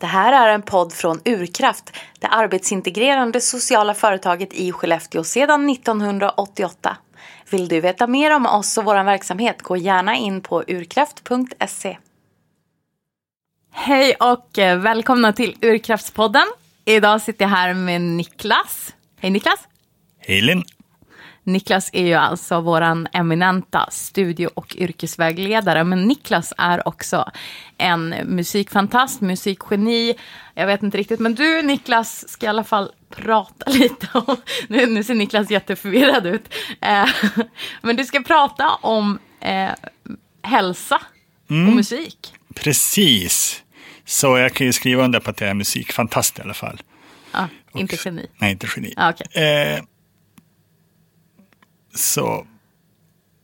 Det här är en podd från Urkraft, det arbetsintegrerande sociala företaget i Skellefteå sedan 1988. Vill du veta mer om oss och vår verksamhet, gå gärna in på urkraft.se. Hej och eh, välkomna till Urkraftspodden. Idag sitter jag här med Niklas. Hej Niklas! Hej Linn! Niklas är ju alltså våran eminenta studie och yrkesvägledare, men Niklas är också en musikfantast, musikgeni. Jag vet inte riktigt, men du Niklas ska i alla fall prata lite om, nu, nu ser Niklas jätteförvirrad ut, eh, men du ska prata om eh, hälsa mm. och musik. Precis, så jag kan ju skriva under på att jag är musikfantast i alla fall. Ah, inte geni? Nej, inte geni. Ah, okay. eh, så,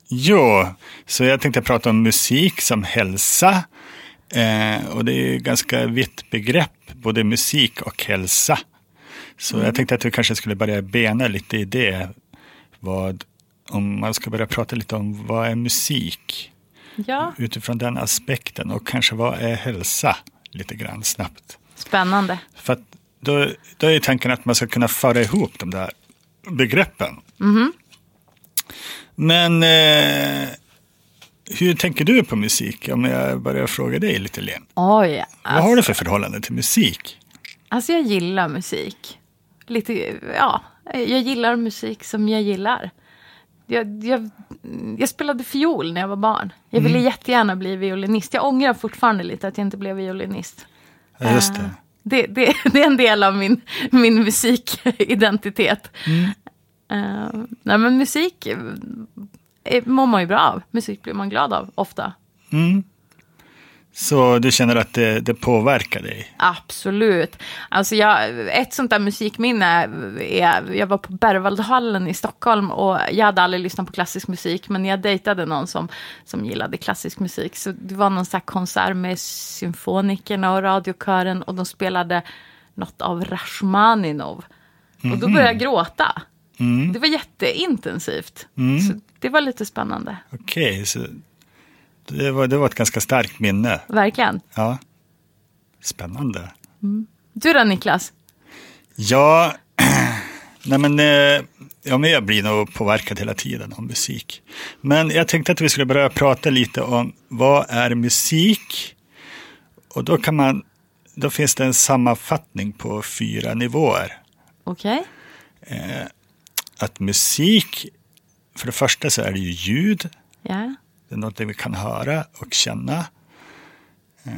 jo, så jag tänkte prata om musik som hälsa. Eh, och det är ju ganska vitt begrepp, både musik och hälsa. Så mm. jag tänkte att vi kanske skulle börja bena lite i det. Vad, om man ska börja prata lite om vad är musik? Ja. Utifrån den aspekten och kanske vad är hälsa? Lite grann snabbt. Spännande. För att då, då är tanken att man ska kunna föra ihop de där begreppen. Mm. Men eh, hur tänker du på musik? Om jag börjar fråga dig lite, Len. Oj, alltså, Vad har du för förhållande till musik? Alltså jag gillar musik. Lite, ja, jag gillar musik som jag gillar. Jag, jag, jag spelade fiol när jag var barn. Jag ville mm. jättegärna bli violinist. Jag ångrar fortfarande lite att jag inte blev violinist. Ja, just det. Uh, det, det, det, är en del av min, min musikidentitet. Mm. Uh, nej men musik uh, mår man ju bra av. Musik blir man glad av ofta. Mm. Så du känner att det, det, påverkar dig? Absolut. Alltså jag, ett sånt där musikminne är, jag var på Berwaldhallen i Stockholm och jag hade aldrig lyssnat på klassisk musik, men jag dejtade någon som, som gillade klassisk musik. Så det var någon sån konsert med symfonikerna och radiokören och de spelade något av Rachmaninov. Och då började jag gråta. Mm. Det var jätteintensivt. Mm. Så det var lite spännande. Okej, okay, så det var, det var ett ganska starkt minne. Verkligen. Ja. Spännande. Mm. Du då Niklas? Ja, nej men, eh, ja, men jag blir nog påverkad hela tiden av musik. Men jag tänkte att vi skulle börja prata lite om vad är musik? Och då kan man, då finns det en sammanfattning på fyra nivåer. Okej. Okay. Att musik, för det första så är det ju ljud. Ja. Det är något vi kan höra och känna. Eh,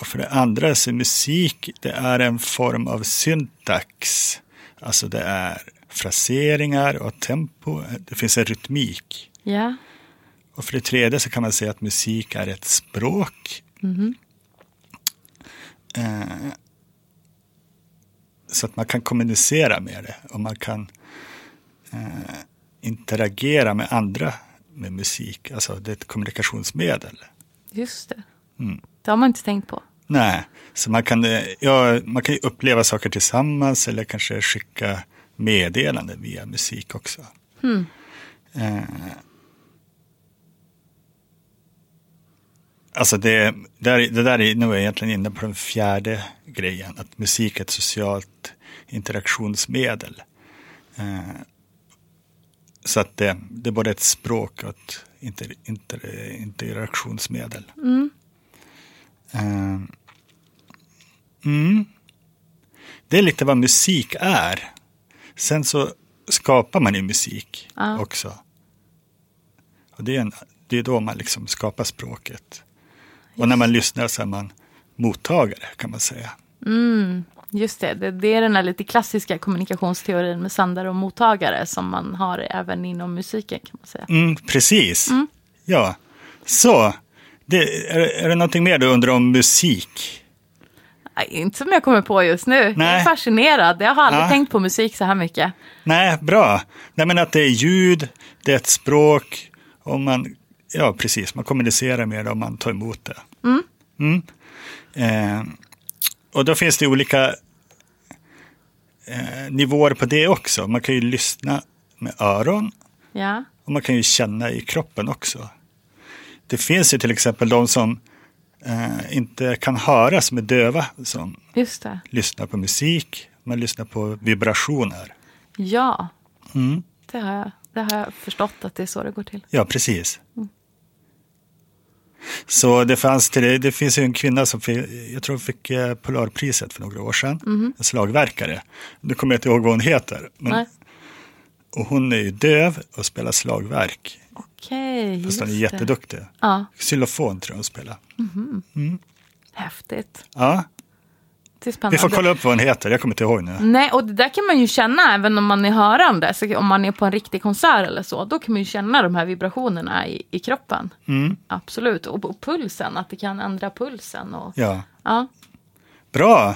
och för det andra så är musik, det är en form av syntax. Alltså det är fraseringar och tempo. Det finns en rytmik. Ja. Och för det tredje så kan man säga att musik är ett språk. Mm. Eh, så att man kan kommunicera med det och man kan eh, interagera med andra med musik. Alltså det är ett kommunikationsmedel. Just det. Mm. Det har man inte tänkt på. Nej, så man kan, ja, man kan uppleva saker tillsammans eller kanske skicka meddelanden via musik också. Mm. Eh, alltså det, där, det där är nog egentligen inne på den fjärde grejen, att musik är ett socialt interaktionsmedel. Eh, så att det, det är både ett språk och ett inter, inter, interaktionsmedel. Mm. Uh, mm. Det är lite vad musik är. Sen så skapar man ju musik ja. också. Och det är, en, det är då man liksom skapar språket. Och när man lyssnar så är man mottagare kan man säga. Mm. Just det, det, det, är den här lite klassiska kommunikationsteorin med sändare och mottagare som man har även inom musiken kan man säga. Mm, precis, mm. ja. Så, det, är, är det någonting mer du undrar om musik? Nej, inte som jag kommer på just nu. Nej. Jag är fascinerad. Jag har aldrig ja. tänkt på musik så här mycket. Nej, bra. Nej, men att det är ljud, det är ett språk och man, ja precis, man kommunicerar med det och man tar emot det. Mm. Mm. Eh, och då finns det olika eh, nivåer på det också. Man kan ju lyssna med öron. Ja. Och man kan ju känna i kroppen också. Det finns ju till exempel de som eh, inte kan höra som är döva som lyssnar på musik. Man lyssnar på vibrationer. Ja, Mm. det har, jag, det har jag förstått att det är så det går till. Ja, precis. Så det, fanns till det, finns ju en kvinna som fick, jag tror fick eh, Polarpriset för några år sedan. En slagverkare. Nu kommer jag inte ihåg vad hon heter. Men, Nej. och hon är ju döv och spelar slagverk. Okej, Fast just hon är jätteduktig. Ja, Xylofon tror jag hon spelar. häftigt. Ja, Det är spännande. Vi får kolla upp vad hon heter. Jag kommer inte ihåg nu. Nej, och det där kan man ju känna även om man är hörande. Så om man är på en riktig konsert eller så, då kan man ju känna de här vibrationerna i, i kroppen. Mm. Absolut. Och, och pulsen, att det kan ändra pulsen. Och, Ja, ja. bra.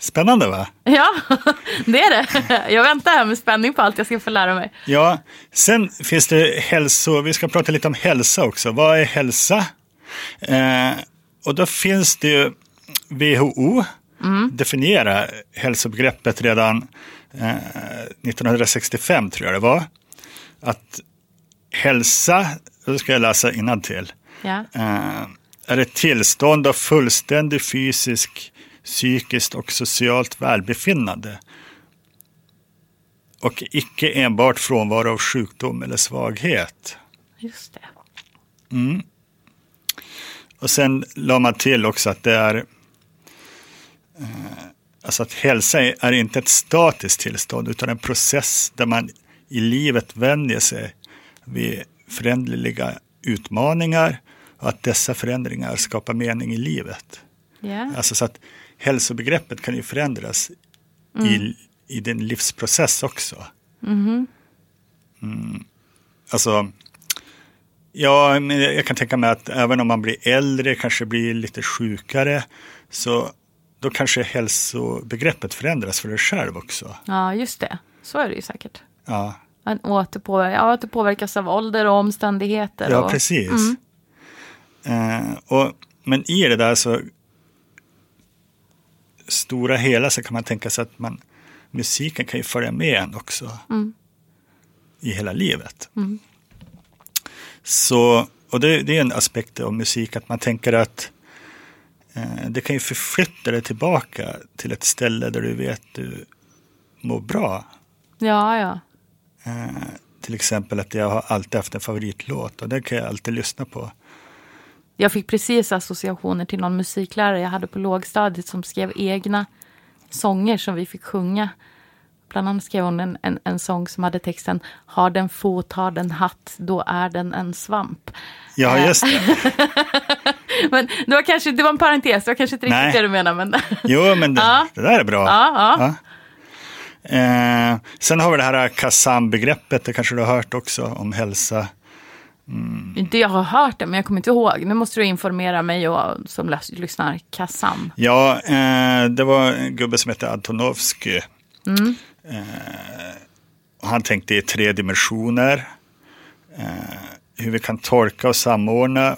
Spännande va? ja, det är det. Jag väntar här med spänning på allt jag ska få lära mig. Ja, sen finns det hälso, vi ska prata lite om hälsa också. Vad är hälsa? Eh, och då finns det ju WHO definierar hälsobegreppet redan eh, 1965 tror jag det var. Att hälsa, då ska jag läsa innantill, Ja. eh, är ett tillstånd av fullständig fysisk, psykiskt och socialt välbefinnande. Och icke enbart frånvaro av sjukdom eller svaghet. Just det. Och sen la man till också att det är alltså att hälsa är, inte ett statiskt tillstånd utan en process där man i livet vänjer sig vid föränderliga utmaningar och att dessa förändringar skapar mening i livet. Ja. Alltså så att hälsobegreppet kan ju förändras i, i din livsprocess också. Mm. Alltså, ja, jag kan tänka mig att även om man blir äldre, kanske blir lite sjukare, så då kanske hälsobegreppet förändras för dig själv också. ja, just det. Så är det ju säkert. Ja, Man återpåver- ja, att det påverkas av ålder och omständigheter. ja och, precis. Eh, och, men i det där så stora hela så kan man tänka sig att man, musiken kan ju följa med en också i hela livet. Så, och det, det är en aspekt av musik att man tänker att det kan ju förflytta dig tillbaka till ett ställe där du vet du mår bra. Ja, ja. Eh, till exempel att jag har alltid haft en favoritlåt och den kan jag alltid lyssna på. Jag fick precis associationer till någon musiklärare jag hade på lågstadiet som skrev egna sånger som vi fick sjunga. Bland annat skrev hon en, en, en sång som hade texten Har den fot, har den hatt, då är den en svamp. Ja, Eh. just det. Men det var kanske, det var en parentes, det var kanske inte riktigt Nej. det du menar. Men, Jo, men det, Ja. det där är bra. ja, ja. Eh, sen har vi det här Kazam-begreppet, det kanske du har hört också, om hälsa. Inte jag har hört det, men jag kommer inte ihåg. Nu måste du informera mig och som lys- lyssnar. Kassam. Ja, eh, det var en gubbe som hette Antonovsky. Och han tänkte i tre dimensioner. Eh, hur vi kan tolka och samordna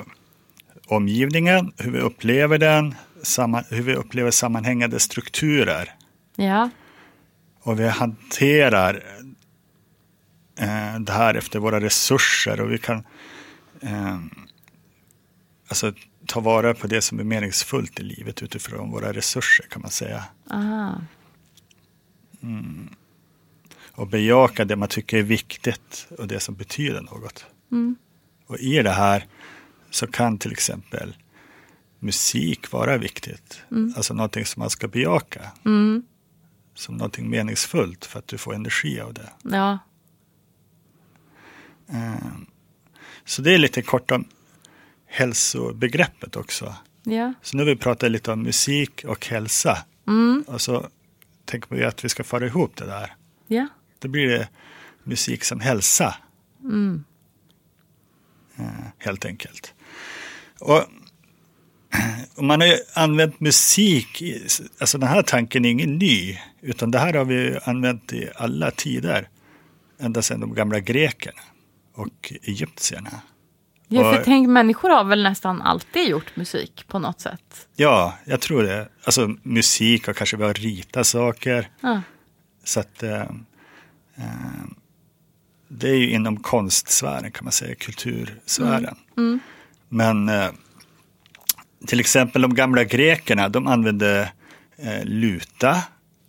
omgivningen, hur vi upplever den, hur vi upplever sammanhängande strukturer. Ja, Och vi hanterar eh, det här efter våra resurser och vi kan eh, alltså, ta vara på det som är meningsfullt i livet utifrån våra resurser kan man säga. aha. Och bejaka det man tycker är viktigt och det som betyder något. Och i det här så kan till exempel musik vara viktigt. Alltså någonting som man ska bejaka. Som någonting meningsfullt för att du får energi av det. Ja, Så det är lite kort om hälsobegreppet också. ja. Så nu har vi pratat lite om musik och hälsa. Och så tänker vi att vi ska föra ihop det där. ja. Då blir det musik som hälsa. Eh, Helt enkelt. Och, och man har ju använt musik, alltså den här tanken är ingen ny, utan det här har vi använt i alla tider. Ända sedan de gamla grekerna och egyptierna. Ja, för tänk, människor har väl nästan alltid gjort musik på något sätt. Ja, jag tror det. Alltså musik och kanske vi har ritat saker. Ja, Så att eh, det är ju inom konstsfären kan man säga, kultursfären. Men eh, till exempel de gamla grekerna, de använde eh, luta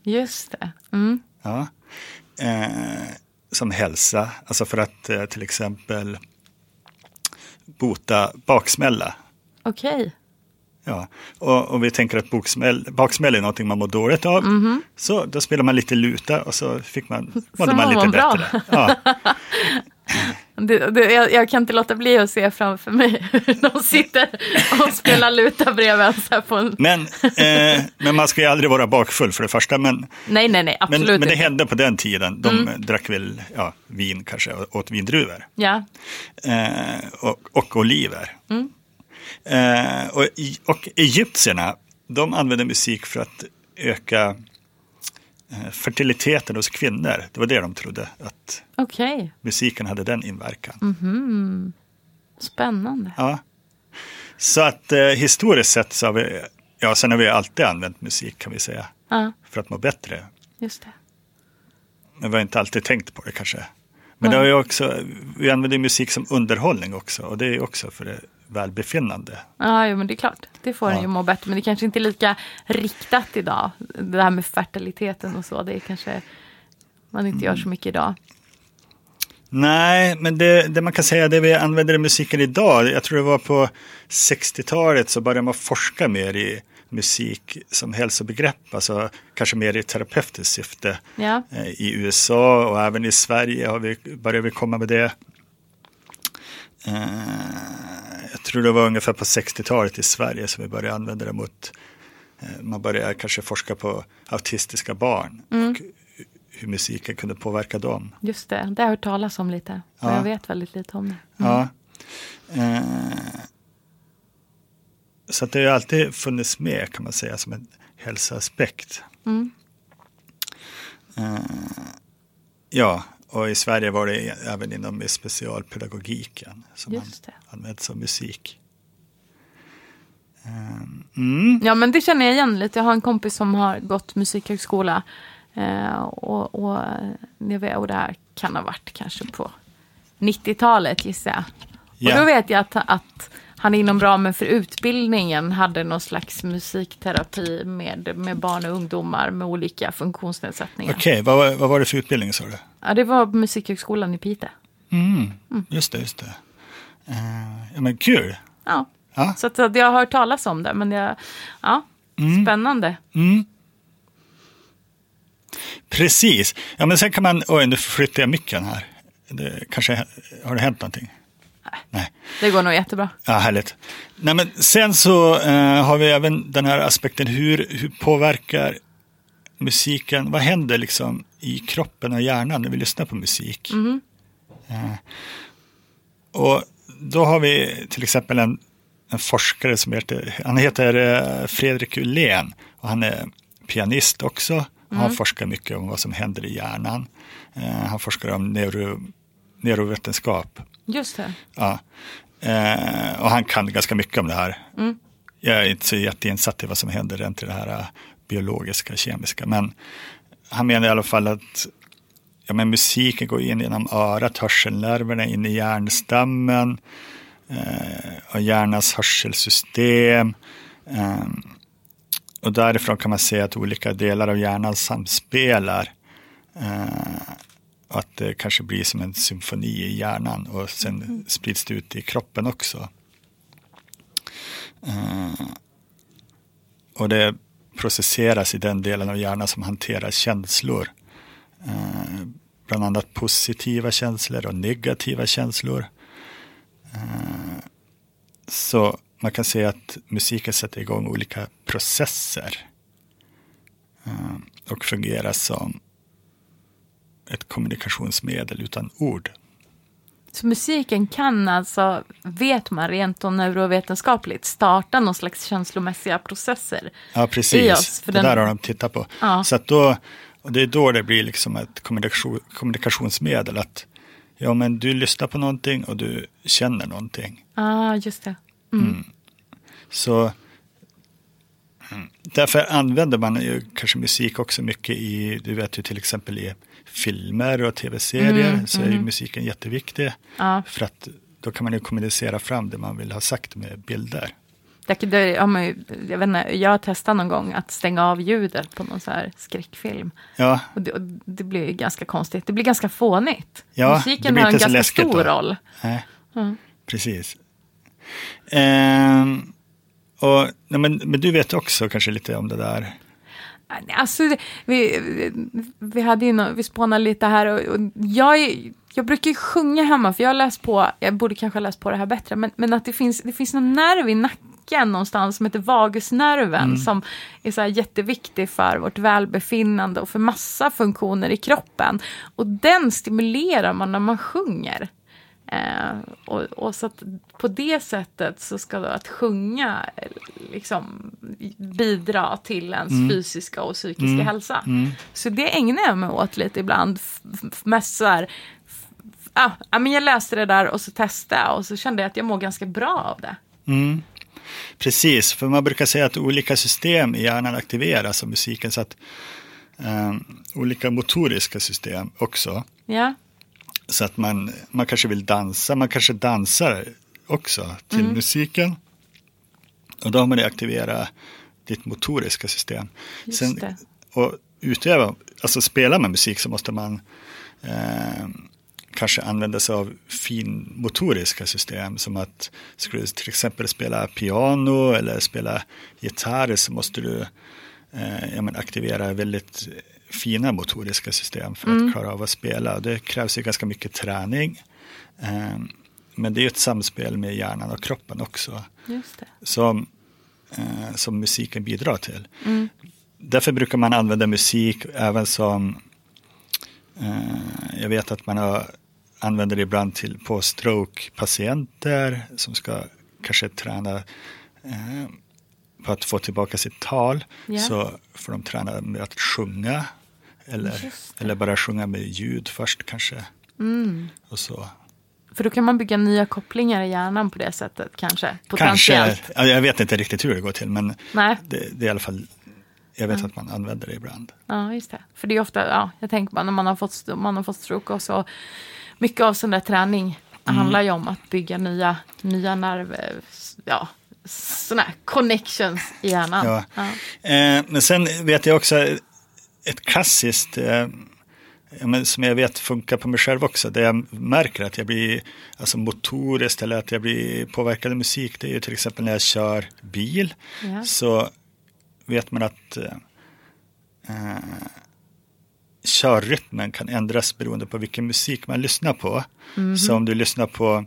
Just det. Mm. ja, eh, som hälsa, alltså för att eh, till exempel bota baksmälla. Okej. Ja, och, och vi tänker att baksmäll, baksmäll är någonting man mår dåligt av. Så då spelar man lite luta och så fick man, mådde mår man lite bra. bättre. Ja, Det, det, jag, jag kan inte låta bli att se framför mig hur de sitter och spelar luta bredvid så på en... men, eh, men man ska ju aldrig vara bakfull för det första. Men, Nej, nej, nej, men, absolut men det inte. Mm. hände på den tiden. De drack väl ja, vin kanske, åt vindruvor. Ja, eh, och, och oliver. Mm. Eh, och, och egyptierna, de använde musik för att öka eh, fertiliteten hos kvinnor. Det var det de trodde, att okej. musiken hade den inverkan. Mm. Spännande. Ja. Så att eh, historiskt sett så har vi, ja sen har vi alltid använt musik kan vi säga, Ja, för att må bättre. just det. Men vi har inte alltid tänkt på det kanske. Men det har ju också, vi använder musik som underhållning också och det är också för det välbefinnande. Ja, jo, men det är klart. Det får Ja. ju må bättre. Men det kanske inte är lika riktat idag. Det här med fertiliteten och så. Det är kanske man inte gör så mycket idag. Nej, men det, det man kan säga, det vi använder i musiken idag, jag tror det var på 60-talet så började man forska mer i musik som hälsobegrepp, alltså kanske mer i terapeutiskt syfte. Ja, Eh, I USA och även i Sverige har vi, börjar vi komma med det. Eh, Jag tror det var ungefär på 60-talet i Sverige som vi började använda det mot, eh, man började kanske forska på autistiska barn och hur musiken kunde påverka dem. just det. Det har jag hört talas om lite. Ja. jag vet väldigt lite om det. Ja. Eh, så det har alltid funnits med kan man säga som en hälsoaspekt. Mm. Ja, och i Sverige var det även inom specialpedagogiken som Just det. använde som musik. Eh, mm, Ja, men det känner jag igen lite. Jag har en kompis som har gått musikhögskola. Eh, och, och, vet, och det här kan ha varit kanske på 90-talet gissar jag. Ja. Och då vet jag att, att han inom ramen för utbildningen hade någon slags musikterapi med, med barn och ungdomar med olika funktionsnedsättningar. Okej, vad, var- vad var det för utbildning sa du? Ja, det var Musikhögskolan i Piteå. Mm, Just det, just det. Eh, ja men kul. Ja. Ja. Så att, att jag har hört talas om det, men jag, ja, spännande. Mm. Precis. Ja, men sen kan man... Oj, nu flyttar jag micken här. Det, kanske, har det hänt någonting? Nej. Det går nog jättebra. Ja, härligt. Nej, men sen så eh, har vi även den här aspekten, hur, hur påverkar musiken, vad händer liksom i kroppen och hjärnan när vi lyssnar på musik? Eh, och då har vi till exempel en, en forskare som heter, han heter eh, Fredrik Ullén och han är pianist också. Han forskar mycket om vad som händer i hjärnan. Eh, han forskar om neuro, neurovetenskap. Just det. Ja. Eh, och han kan ganska mycket om det här. Jag är inte så jätteinsatt i vad som händer rent i det här eh, biologiska, kemiska. Men han menar i alla fall att ja, men musiken går in genom örat, hörselnerverna, in i hjärnstammen eh, och hjärnans hörselsystem. Eh, och därifrån kan man se att olika delar av hjärnan samspelar. Eh, att det kanske blir som en symfoni i hjärnan och sen sprids det ut i kroppen också. Eh, och det processeras i den delen av hjärnan som hanterar känslor. Eh, bland annat positiva känslor och negativa känslor. Eh, så man kan säga att musiken sätter igång olika processer. Och fungerar som ett kommunikationsmedel utan ord. Så musiken kan alltså, vet man rent och neurovetenskapligt, starta någon slags känslomässiga processer. Ja, I precis. oss, för det den- där har de tittat på. Ja. Så då, och det är då det blir liksom ett kommunikation, kommunikationsmedel. Att ja, men du lyssnar på någonting och du känner någonting. Ja, ah, just det. Så mm, därför använder man ju kanske musik också mycket i, du vet ju till exempel i filmer och tv-serier så är ju musiken jätteviktig. Ja. För att då kan man ju kommunicera fram det man vill ha sagt med bilder. Det, det, ja, men, jag, vet inte, jag testat någon gång att stänga av ljudet på någon så här skräckfilm. Ja, Och det, och det blir ganska konstigt. Det blir ganska fånigt. Ja, Musiken har en ganska stor då. roll. nej, Mm. precis. Ehm, och, nej, men, men du vet också kanske lite om det där. Alltså, vi, vi, hade ju nå- vi spånade lite här och, och jag, jag brukar ju sjunga hemma för jag har läst på, jag borde kanske ha läst på det här bättre, men, men att det finns, det finns någon nerv i nacken någonstans som heter vagusnerven som är så jätteviktig för vårt välbefinnande och för massa funktioner i kroppen. Och den stimulerar man när man sjunger. Eh, och, och så att på det sättet så ska då att sjunga liksom bidra till ens fysiska och psykiska hälsa. Så det ägnar jag mig åt lite ibland. Mest så här, ah, ja, men jag läste det där och så testade jag och så kände jag att jag mår ganska bra av det. Mm. Precis, för man brukar säga att olika system i hjärnan aktiveras av musiken. Så att ehm, olika motoriska system också. Ja, Så att man, man kanske vill dansa, man kanske dansar också till musiken. Och då har man det aktivera ditt motoriska system. Just det. Och utöva, alltså spela med musik så måste man eh, kanske använda sig av finmotoriska system. Som att skulle du till exempel spela piano eller spela gitarr så måste du eh, ja, men aktivera väldigt fina motoriska system för att klara av att spela. Det krävs ju ganska mycket träning. Eh, men det är ett samspel med hjärnan och kroppen också just det. som, eh, som musiken bidrar till. Därför brukar man använda musik även som, eh, jag vet att man har, använder det ibland till på stroke-patienter som ska kanske träna eh, på att få tillbaka sitt tal. Ja. Så får de träna med att sjunga eller, eller bara sjunga med ljud först kanske. Mm. Och så. För då kan man bygga nya kopplingar i hjärnan på det sättet kanske. Kanske, jag vet inte riktigt hur det går till men Nej. det, det är i alla fall, jag vet att man använder det ibland. Ja, just det. För det är ofta, ja, jag tänker bara när man har fått, man har fått stroke och så. Mycket av sån där träning handlar ju om att bygga nya, nya nerver, ja, såna här connections i hjärnan. Ja. Ja. Eh, men sen vet jag också ett klassiskt, eh, som jag vet funkar på mig själv också, där jag märker att jag blir alltså motoriskt eller att jag blir påverkad av musik, det är ju till exempel när jag kör bil, Ja. så vet man att eh, eh, körrytmen kan ändras beroende på vilken musik man lyssnar på. Så om du lyssnar på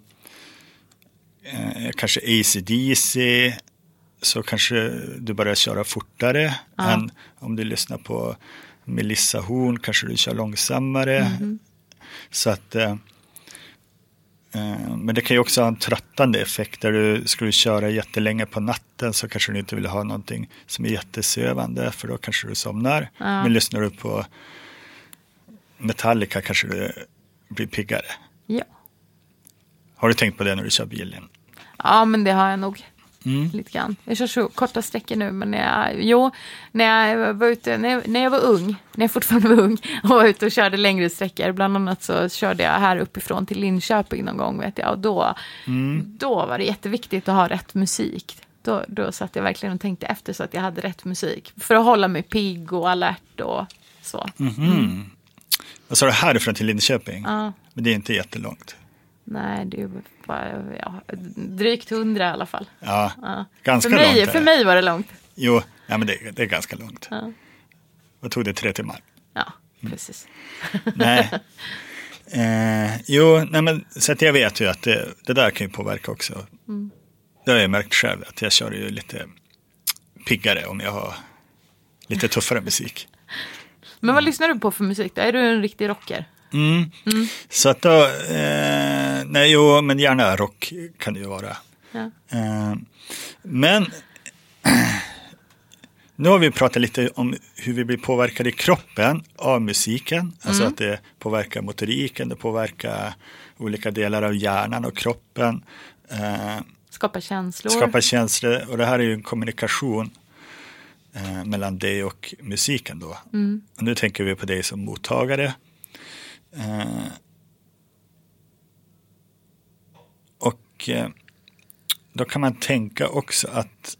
eh, kanske AC/DC så kanske du börjar köra fortare Ja. än om du lyssnar på Melissa Horn kanske du kör långsammare. Så att eh, eh, men det kan ju också ha en tröttande effekt där du skulle köra jättelänge på natten så kanske du inte vill ha någonting som är jättesövande för då kanske du somnar. Ja. Men lyssnar du på Metallica kanske du blir piggare. Ja. Har du tänkt på det när du kör bilen? ja, men det har jag nog. Mm. Lite grann. Jag kör så korta sträckor nu, men när jag, jo, när jag var ute, när jag, när jag var ung, när jag fortfarande var ung och var ute och körde längre sträckor, bland annat så körde jag här uppifrån till Linköping någon gång, vet jag, och då, då var det jätteviktigt att ha rätt musik. Då, då satt jag verkligen och tänkte efter så att jag hade rätt musik, för att hålla mig pigg och alert och så. Vad sa du, härifrån till Linköping? Ja. Men det är inte jättelångt. Nej, det är ja, drygt hundra i alla fall. Ja, Ja. ganska för, mig, långt. för mig var det långt. Jo, ja, men det, det är ganska långt. Ja, Vad tog det, tre timmar? ja precis. nej. Eh, jo, nej men, så att jag vet ju att det, det där kan ju påverka också. Det har jag märkt själv, att jag kör ju lite piggare om jag har lite tuffare musik. Men vad lyssnar du på för musik då? Är du en riktig rocker? Mm. Så att då, eh, nej jo, men gärna rock kan det ju vara. Ja. Eh, men nu har vi pratat lite om hur vi blir påverkade i kroppen av musiken. Alltså att det påverkar motoriken, det påverkar olika delar av hjärnan och kroppen. Eh, Skapa känslor? skapar känslor och det här är ju en kommunikation eh, mellan dig och musiken då. Och nu tänker vi på dig som mottagare. Eh, och eh, då kan man tänka också att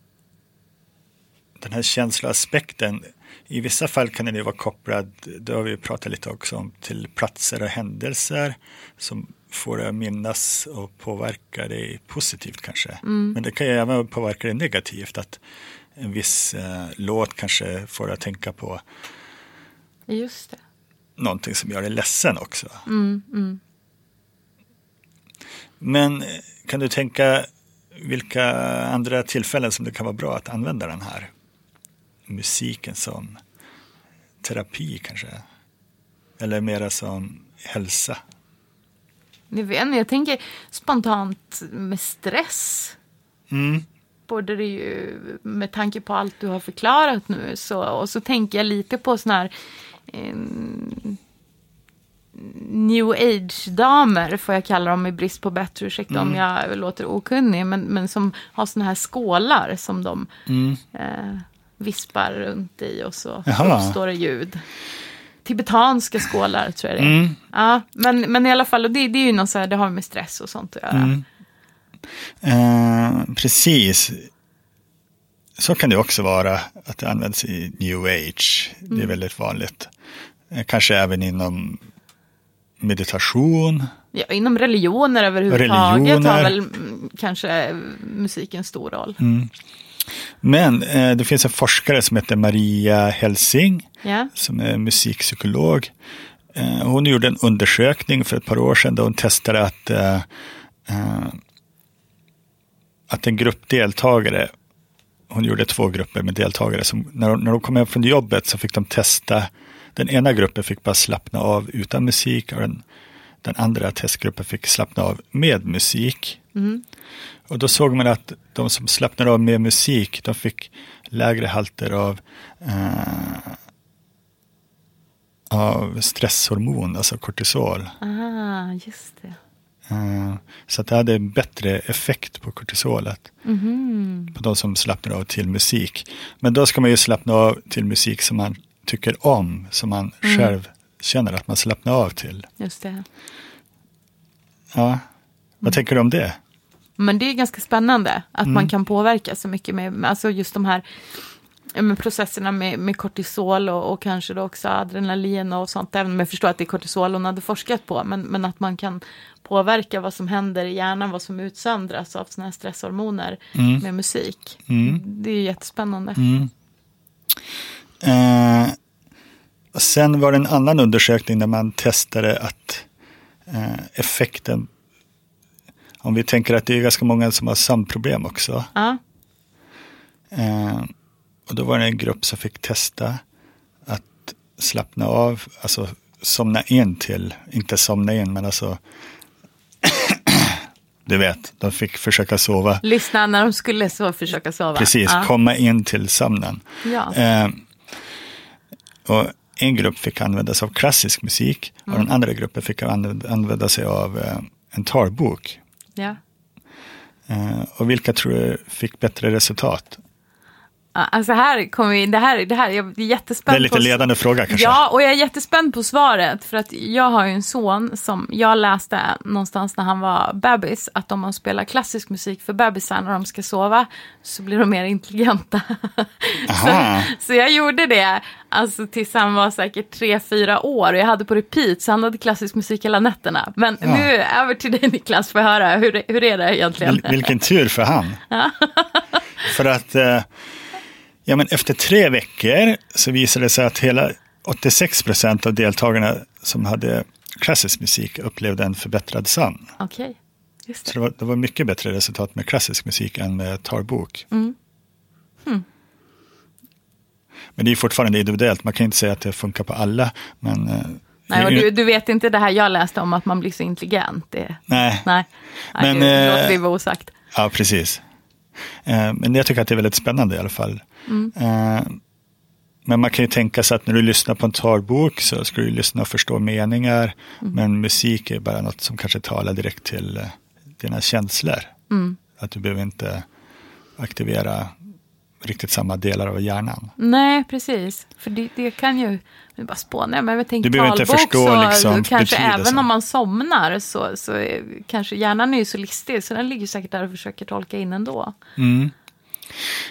den här känsloaspekten, i vissa fall kan den ju vara kopplad, det har vi pratat lite också om, till platser och händelser som får dig att minnas och påverka dig positivt kanske. Mm. Men det kan ju även påverka dig negativt, att en viss eh, låt kanske får dig att tänka på Just det. Någonting som gör dig ledsen också. Mm, mm. Men eh, kan du tänka vilka andra tillfällen som det kan vara bra att använda den här musiken som terapi kanske? Eller mera som hälsa? Jag, vet inte, jag tänker spontant med stress. Mm. Både det ju med tanke på allt du har förklarat nu så, och så tänker jag lite på sådana här eh, new age-damer, får jag kalla dem i brist på bättre, ursäkta mm. om jag låter okunnig, men, men som har sådana här skålar som de Mm. eh, vispar runt i och så Jaha. uppstår det ljud. Tibetanska skålar tror jag det är. Mm. Ja, men, men i alla fall, och det, det är ju något så här, det har med stress och sånt att göra. Mm. Eh, precis. Så kan det också vara att det används i new age. Det är Mm. väldigt vanligt. Eh, kanske även inom meditation. Ja, inom religioner överhuvudtaget Religioner. har väl mm, kanske musiken stor roll. Mm. Men eh, det finns en forskare som heter Maria Helsing Ja, som är musikpsykolog. Eh, hon gjorde en undersökning för ett par år sedan där hon testade att, eh, eh, att en grupp deltagare, hon gjorde två grupper med deltagare, som när, de, när de kom hem från jobbet så fick de testa, den ena gruppen fick bara slappna av utan musik och den, den andra testgruppen fick slappna av med musik. mm. Och då såg man att de som slappnade av med musik, de fick lägre halter av, eh, av stresshormon, alltså kortisol. ah, just det. Eh, så att det hade bättre effekt på kortisolet Mhm. på de som slappnar av till musik. Men då ska man ju slappna av till musik som man tycker om, som man Mm. själv känner att man slappnar av till. Just det. Ja. Vad tänker du om det? Men det är ganska spännande att Mm. man kan påverka så mycket med alltså just de här ja, med processerna med, med kortisol och, och kanske då också adrenalin och sånt. Även om jag förstår att det är kortisol hon hade forskat på. Men, men att man kan påverka vad som händer i hjärnan, vad som utsöndras av sådana här stresshormoner Mm. med musik. Mm. Det är ju jättespännande. Mm. Eh, sen var det en annan undersökning där man testade att eh, effekten, om vi tänker att det är ganska många som har sömnproblem också. Ja, Eh, och då var det en grupp som fick testa att slappna av, alltså somna in till, inte somna in, men alltså du vet, de fick försöka sova. lyssna när de skulle så försöka sova. Precis, ja. komma in till sömnen. Ja. Eh, och en grupp fick använda sig av klassisk musik och Mm. den andra gruppen fick använda, använda sig av eh, en talbok. ja. Eh, och vilka tror du fick bättre resultat? Alltså här kommer vi, det här, det här, jag är Det jättespänd är lite på... ledande fråga kanske. Ja, och jag är jättespänd på svaret. För att jag har ju en son som jag läste någonstans när han var bebis. Att om man spelar klassisk musik för bebisar när de ska sova så blir de mer intelligenta. Så, så jag gjorde det alltså, tills han var säkert tre, fyra år. Och jag hade på repeat så han hade klassisk musik hela nätterna. Men Ja. nu över till dig Niklas, för att höra hur, hur är det egentligen? Vil, vilken tur för han. för att eh, ja, men efter tre veckor så visade det sig att hela 86 procent av deltagarna som hade klassisk musik upplevde en förbättrad sömn. Okej, just Så det. det var, det var mycket bättre resultat med klassisk musik än med talbok. Mm. Men det är fortfarande individuellt, man kan inte säga att det funkar på alla. Men, eh, Nej, och det- du, du vet inte det här jag läste om att man blir så intelligent. Det, nej. nej, nej Men, det eh, låter vi vara osagt. Ja, precis. Eh, Men jag tycker att det är väldigt spännande i alla fall. Mm. Eh, Men man kan ju tänka sig att när du lyssnar på en talbok så ska du lyssna och förstå meningar. Mm. Men musik är bara något som kanske talar direkt till eh, dina känslor. Mm. Att du behöver inte aktivera riktigt samma delar av hjärnan. Nej, precis. För det, det kan ju, nu bara spånar jag, men jag tänker talbok så liksom, kanske även om man somnar så, så är, kanske hjärnan är ju så listig så den ligger säkert där och försöker tolka in ändå.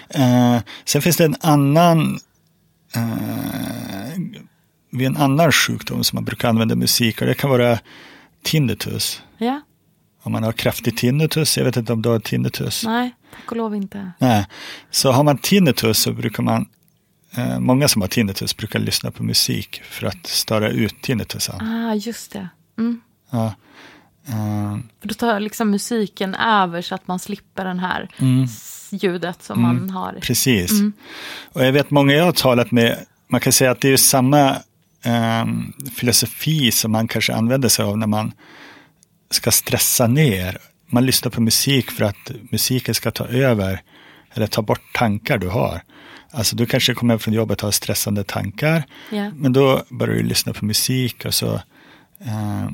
Eh, sen finns det en annan eh, vid en annan sjukdom som man brukar använda musik och det kan vara tinnitus. Ja, Om man har kraftig tinnitus, jag vet inte om du har tinnitus. nej, tack och lov inte. Nej. Så har man tinnitus så brukar man, eh, många som har tinnitus brukar lyssna på musik för att störa ut tinnitusen. Ah, just det. Mm. Ja. Eh, För då tar liksom musiken över så att man slipper den här Mm. ljudet som man har. Precis. Och jag vet många jag har talat med, man kan säga att det är samma ehm, filosofi som man kanske använder sig av när man ska stressa ner. Man lyssnar på musik för att musiken ska ta över eller ta bort tankar du har. Alltså du kanske kommer hem från jobbet och har stressande tankar, Ja. men då börjar du lyssna på musik och så eh,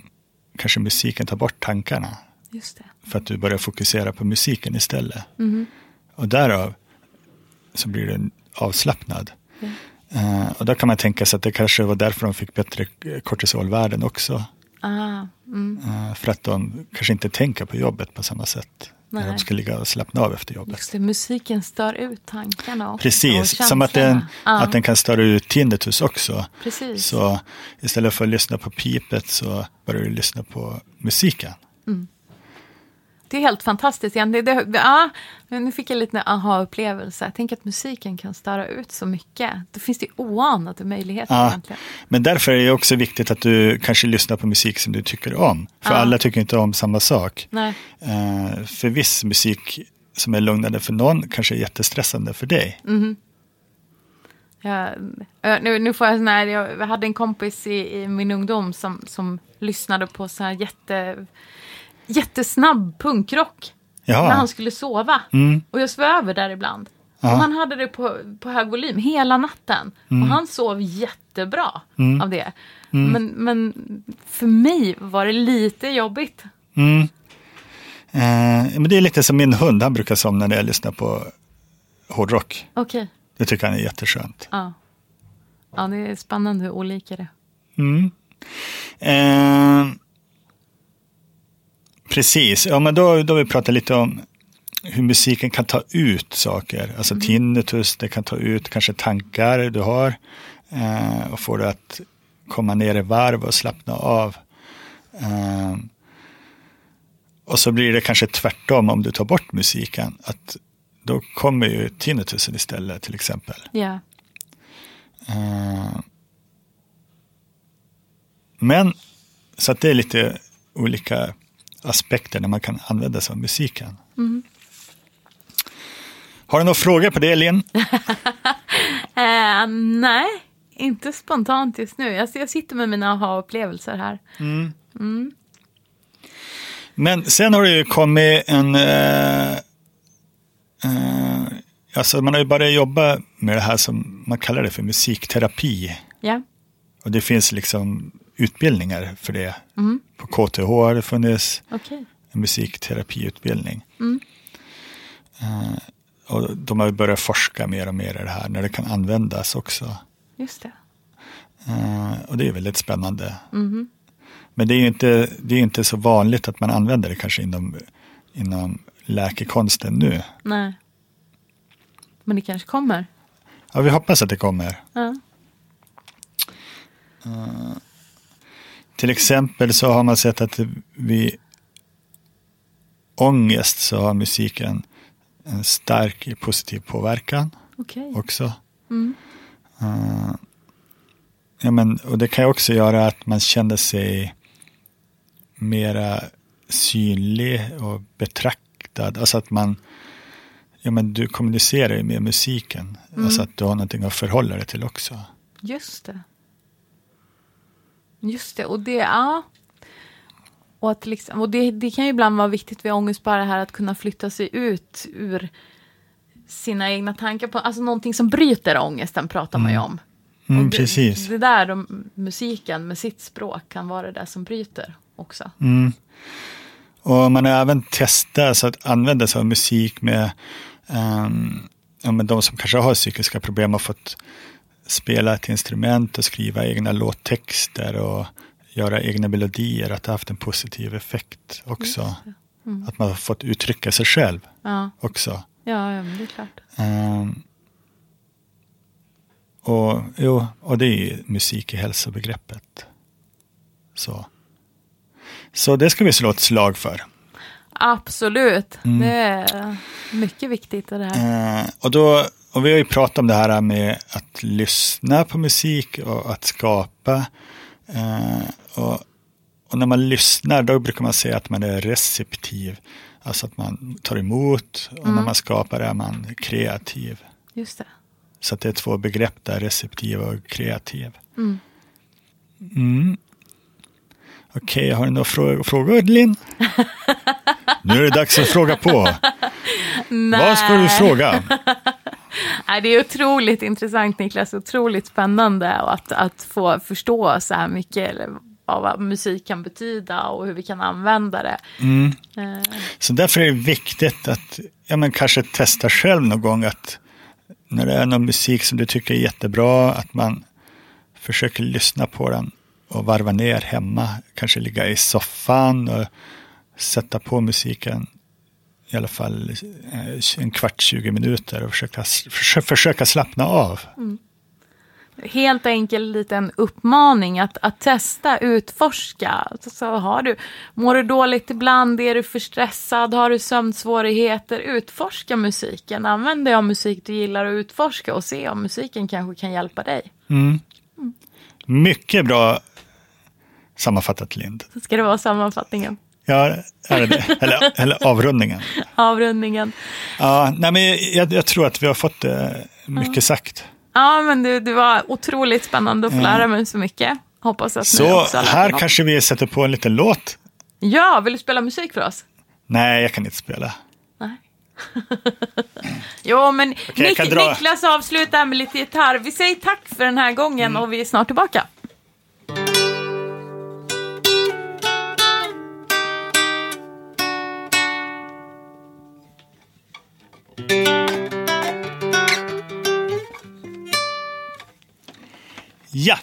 kanske musiken tar bort tankarna för att du börjar fokusera på musiken istället. Och därav så blir du avslappnad. Ja. Eh, och då kan man tänka sig att det kanske var därför de fick bättre kortisolvärden också. Ah, mm. Eh, för att de kanske inte tänker på jobbet på samma sätt. När Nej. de ska ligga och slappna av efter jobbet. Just det, musiken stör ut tankarna också. Precis, och som att den, känslorna. att den kan störa ut tinnitus också. Precis. Så istället för att lyssna på pipet så börjar du lyssna på musiken. Det är helt fantastiskt. Det, det, ja, nu fick jag lite aha-upplevelse. Tänker att musiken kan störa ut så mycket. Då finns det oanade möjligheter Ja, egentligen. men därför är det också viktigt att du kanske lyssnar på musik som du tycker om. För Ja. alla tycker inte om samma sak. Nej. Eh, för viss musik som är lugnande för någon kanske är jättestressande för dig. Mm. Eh, nu, nu får jag sån här, jag hade en kompis i, i min ungdom som, som lyssnade på så här jätte, jättesnabb punkrock. Jaha. När han skulle sova. Mm. Och jag sov där ibland. Ja. Och han hade det på, på hög volym hela natten. Mm. Och han sov jättebra av det. Men, men för mig var det lite jobbigt. Mm. Eh, men det är lite som min hund, han brukar somna när jag lyssnar på hårdrock. Okej. Det tycker han är jätteskönt. Ja. ja, det är spännande hur olika det är. Mm. Eh, precis, ja, men då, då har vi pratat lite om hur musiken kan ta ut saker. Alltså tinnitus, det kan ta ut kanske tankar du har eh, och få dig att komma ner i varv och slappna av. Eh, och så blir det kanske tvärtom om du tar bort musiken. Att då kommer ju tinnitusen istället till exempel. Ja. Eh, Men, så att det är lite olika aspekter när man kan använda sig av musiken. Har du några frågor på det, Linn? Eh, nej, inte spontant just nu. Jag, jag sitter med mina aha-upplevelser här. Men sen har det ju kommit en... Eh, eh, alltså man har ju börjat jobba med det här som man kallar det för musikterapi. Ja. Och det finns liksom utbildningar för det. På KTH har det funnits Okej. en musikterapiutbildning. Eh, och de har börjat forska mer och mer i det här, när det kan användas också. Just det. Eh, och det är väldigt spännande. Men det är ju inte, det är inte så vanligt att man använder det kanske inom, inom läkekonsten nu. Nej. Men det kanske kommer. Ja, vi hoppas att det kommer. Ja. Till exempel så har man sett att vid ångest så har musiken en stark positiv påverkan Okej. också. Eh, ja, men, och det kan också göra att man känner sig mera synlig och betraktad. Alltså att man, ja men du kommunicerar ju med musiken. Alltså att du har någonting att förhålla dig till också. Just det. Just det. Och det, ja. Och, att liksom, och det, det kan ju ibland vara viktigt vid ångest bara här att kunna flytta sig ut ur sina egna tankar. På, alltså någonting som bryter ångesten pratar man ju om. Mm, Och det, precis. Det där de, musiken med sitt språk kan vara det där som bryter också. Mm. Och man har även testat så att använda sig av musik med ehm, ja, men de som kanske har psykiska problem har fått spela ett instrument och skriva egna låttexter och göra egna melodier, att det har haft en positiv effekt också. Mm. Att man har fått uttrycka sig själv ja. också. Ja, ja det är klart. Um, och, jo, och det är musik i hälsobegreppet. Så. Så det ska vi slå ett slag för. Absolut, mm. det är mycket viktigt. Det här. Uh, och, då, och vi har ju pratat om det här med att lyssna på musik och att skapa. Uh, och, och, när man lyssnar då brukar man säga att man är receptiv. Alltså att man tar emot och mm. när man skapar är man kreativ. Just det. Så det är två begrepp där, receptiv och kreativ. Mm. Mm. Okej, okay, har du några frå frågor Linn? nu är det dags att fråga på. Nej. Vad ska du fråga? Det är otroligt intressant Niklas, otroligt spännande att, att få förstå så här mycket av vad musik kan betyda och hur vi kan använda det. Mm. Eh. Så därför är det viktigt att ja, men kanske testa själv någon gång att när det är någon musik som du tycker är jättebra, att man försöker lyssna på den och varva ner hemma. Kanske ligga i soffan och sätta på musiken i alla fall eh, en kvart, 20 minuter och försöka, försöka slappna av. Mm. Helt enkel liten uppmaning att, att testa, utforska. Så har du, mår du dåligt ibland, är du för stressad, har du sömnsvårigheter, utforska musiken. Använd dig av musik du gillar och utforska och se om musiken kanske kan hjälpa dig. Mm. Mm. Mycket bra sammanfattat Lind. Så ska det vara sammanfattningen. Ja, är det eller, eller avrundningen. avrundningen. Ja, nej, men jag, jag, tror att vi har fått eh, mycket ja. sagt. Ja, men det, det var otroligt spännande att få lära mig så mycket. Hoppas att så här kanske vi sätter på en liten låt. Ja, vill du spela musik för oss? Nej, jag kan inte spela. Nej. jo, men okay, Nik Niklas avslutar med lite gitarr. Vi säger tack för den här gången mm. och vi är snart tillbaka. Ja,